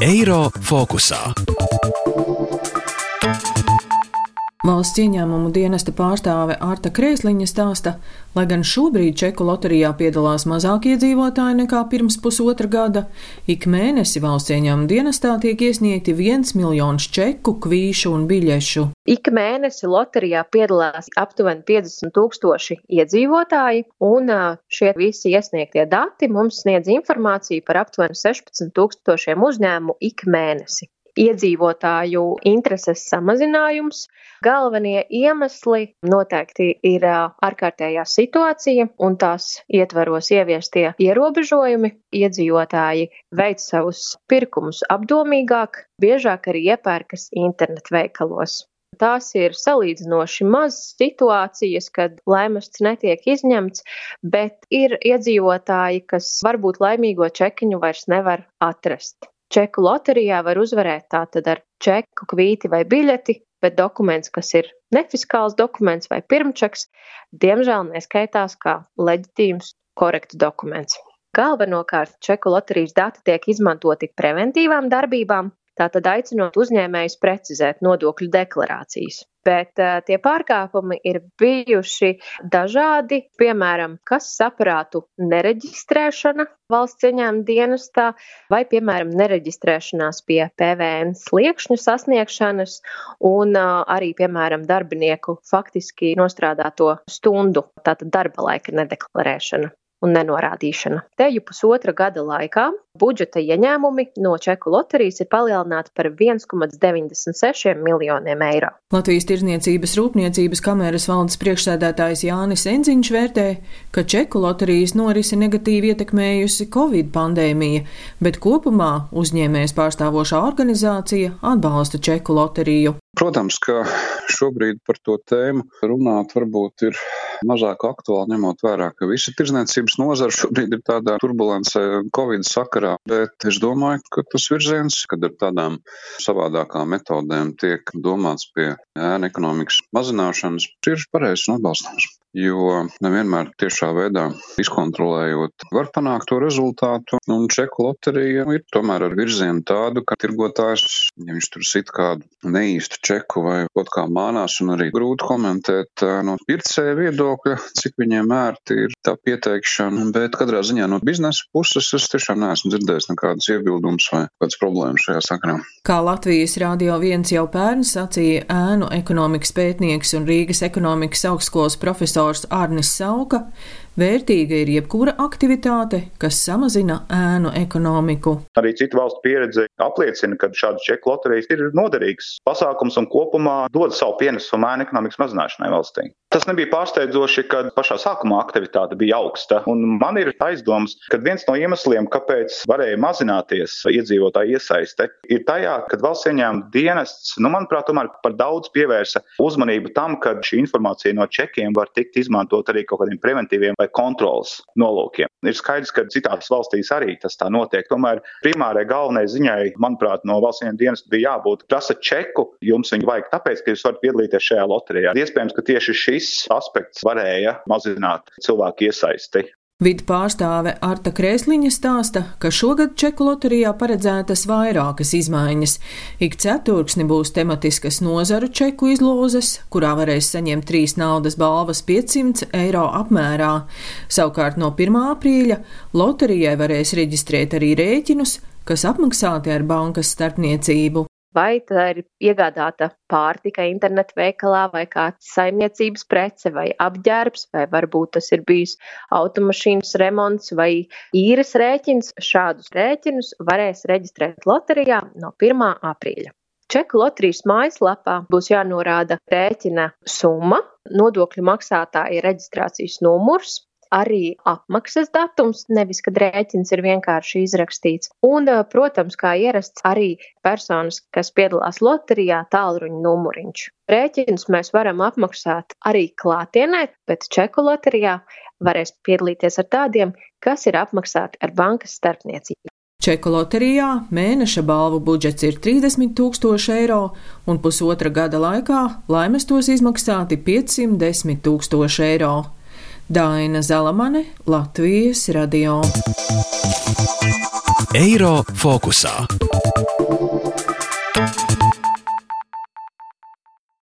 Eiro fokusā. Valsts ieņēmumu dienesta pārstāve Arta Krēsliņa stāsta, lai gan šobrīd Čeku loterijā piedalās mazāk iedzīvotāji nekā pirms pusotra gada, ik mēnesi valsts ieņēmumu dienestā tiek iesniegti viens miljons čeku, kvīšu un biļešu. Ik mēnesi loterijā piedalās aptuveni 50 tūkstoši iedzīvotāji, un šie visi iesniegtie dati mums sniedz informāciju par aptuveni 16 tūkstošiem uzņēmumu ik mēnesi iedzīvotāju intereses samazinājums. Galvenie iemesli noteikti ir ārkārtējā situācija un tās ietvaros ieviestie ierobežojumi. Iedzīvotāji veic savus pirkumus apdomīgāk, biežāk arī iepērkas internetveikalos. Tās ir salīdzinoši mazas situācijas, kad laimests netiek izņemts, bet ir iedzīvotāji, kas varbūt laimīgo čekiņu vairs nevar atrast. Čeku loterijā var uzvarēt tātad ar čeku, kvīti vai biļeti, bet dokuments, kas ir nefiskāls dokuments vai pirmčaks, diemžēl neskaitās kā leģitīms, korekts dokuments. Galvenokārt čeku loterijas dati tiek izmantoti preventīvām darbībām, tātad aicinot uzņēmējus precizēt nodokļu deklarācijas. Bet uh, tie pārkāpumi ir bijuši dažādi, piemēram, kas saprātu nereģistrēšana valsts ieņēmuma dienestā vai, piemēram, nereģistrēšanās pie PVN sliekšņu sasniegšanas un uh, arī, piemēram, darbinieku faktiski nostrādāto stundu, tātad darba laika nedeklarēšana un nenorādīšana. Teju pusotra gada laikā budžeta ieņēmumi no čeku loterijas ir palielināti par 1,96 miljoniem eiro. Latvijas Tirzniecības rūpniecības kameras valdes priekšsēdētājs Jānis Enziņš vērtē, ka čeku loterijas norisi negatīvi ietekmējusi Covid pandēmija, bet kopumā uzņēmējs pārstāvošā organizācija atbalsta čeku loteriju. Protams, ka šobrīd par to tēmu runāt varbūt ir mazāk aktuāli, ņemot vērā, ka visa tirzniecības nozara šobrīd ir tādā turbulencē Covid sakarā, bet es domāju, ka tas virziens, kad ar tādām savādākām metodēm tiek domāts pie ēna ekonomikas mazināšanas, ir pareizs un atbalstāms jo nevienmēr tiešā veidā izkontrolējot var panākt to rezultātu. Un čeku loterija ir tomēr ar virzienu tādu, ka tirgotājs, ja viņš tur sit kādu neīstu čeku vai kaut kā mānās, un arī grūti komentēt no pircēja viedokļa, cik viņiem ērti ir tā pieteikšana, bet katrā ziņā no biznesa puses es tiešām neesmu dzirdējis nekādas iebildumus vai kādas problēmas šajā sakarā. Kā Latvijas Rādio 1 jau pērn sacīja ēnu ekonomikas pētnieks un Rīgas ekonomikas augstskolas profesors profesors Arnis Sauka, vērtīga ir jebkura aktivitāte, kas samazina ēnu ekonomiku. Arī citu valstu pieredze apliecina, ka šādas čeku loterijas ir noderīgs pasākums un kopumā dod savu pienesumu ēnu ekonomikas mazināšanai valstī. Tas nebija pārsteidzoši, kad pašā sākumā aktivitāte bija augsta, man ir aizdoms, ka viens no iemesliem, kāpēc varēja mazināties iedzīvotāju iesaiste, ir tajā, ka valsts ieņēmuma dienests, nu, manuprāt, tomēr par daudz pievērsa uzmanību tam, ka šī informācija no čekiem var tikt izmantot arī kaut kādiem preventīviem vai kontrolas nolūkiem. Ir skaidrs, ka citās valstīs arī tas tā notiek. Tomēr primārai galvenai ziņai, manuprāt, no valsts dienesta bija jābūt prasa čeku, jums viņu vajag tāpēc, ka jūs varat piedalīties šajā loterijā. Iespējams, ka tieši šis aspekts varēja mazināt cilvēku iesaisti. Vidu pārstāve Arta Krēsliņa stāsta, ka šogad Čeku loterijā paredzētas vairākas izmaiņas. Ik ceturksni būs tematiskas nozaru čeku izlozes, kurā varēs saņemt trīs naudas balvas 500 eiro apmērā. Savukārt no 1. aprīļa loterijai varēs reģistrēt arī rēķinus, kas apmaksāti ar bankas starpniecību vai tā ir iegādāta pārtika internetu veikalā, vai kāds saimniecības prece, vai apģērbs, vai varbūt tas ir bijis automašīnas remonts vai īres rēķins. Šādus rēķinus varēs reģistrēt loterijā no 1. aprīļa. Čeku loterijas mājaslapā būs jānorāda rēķina summa, nodokļu maksātāja reģistrācijas numurs, arī apmaksas datums, nevis kad rēķins ir vienkārši izrakstīts. Un, protams, kā ierasts, arī personas, kas piedalās loterijā, tālruņa numuriņš. Rēķinus mēs varam apmaksāt arī klātienē, bet čeku loterijā varēs piedalīties ar tādiem, kas ir apmaksāti ar bankas starpniecību. Čeku loterijā mēneša balvu budžets ir 30 tūkstoši eiro, un pusotra gada laikā laimes tos izmaksāti 510 tūkstoši eiro. Daina Zalamane, Latvijas radio. Eiro fokusā.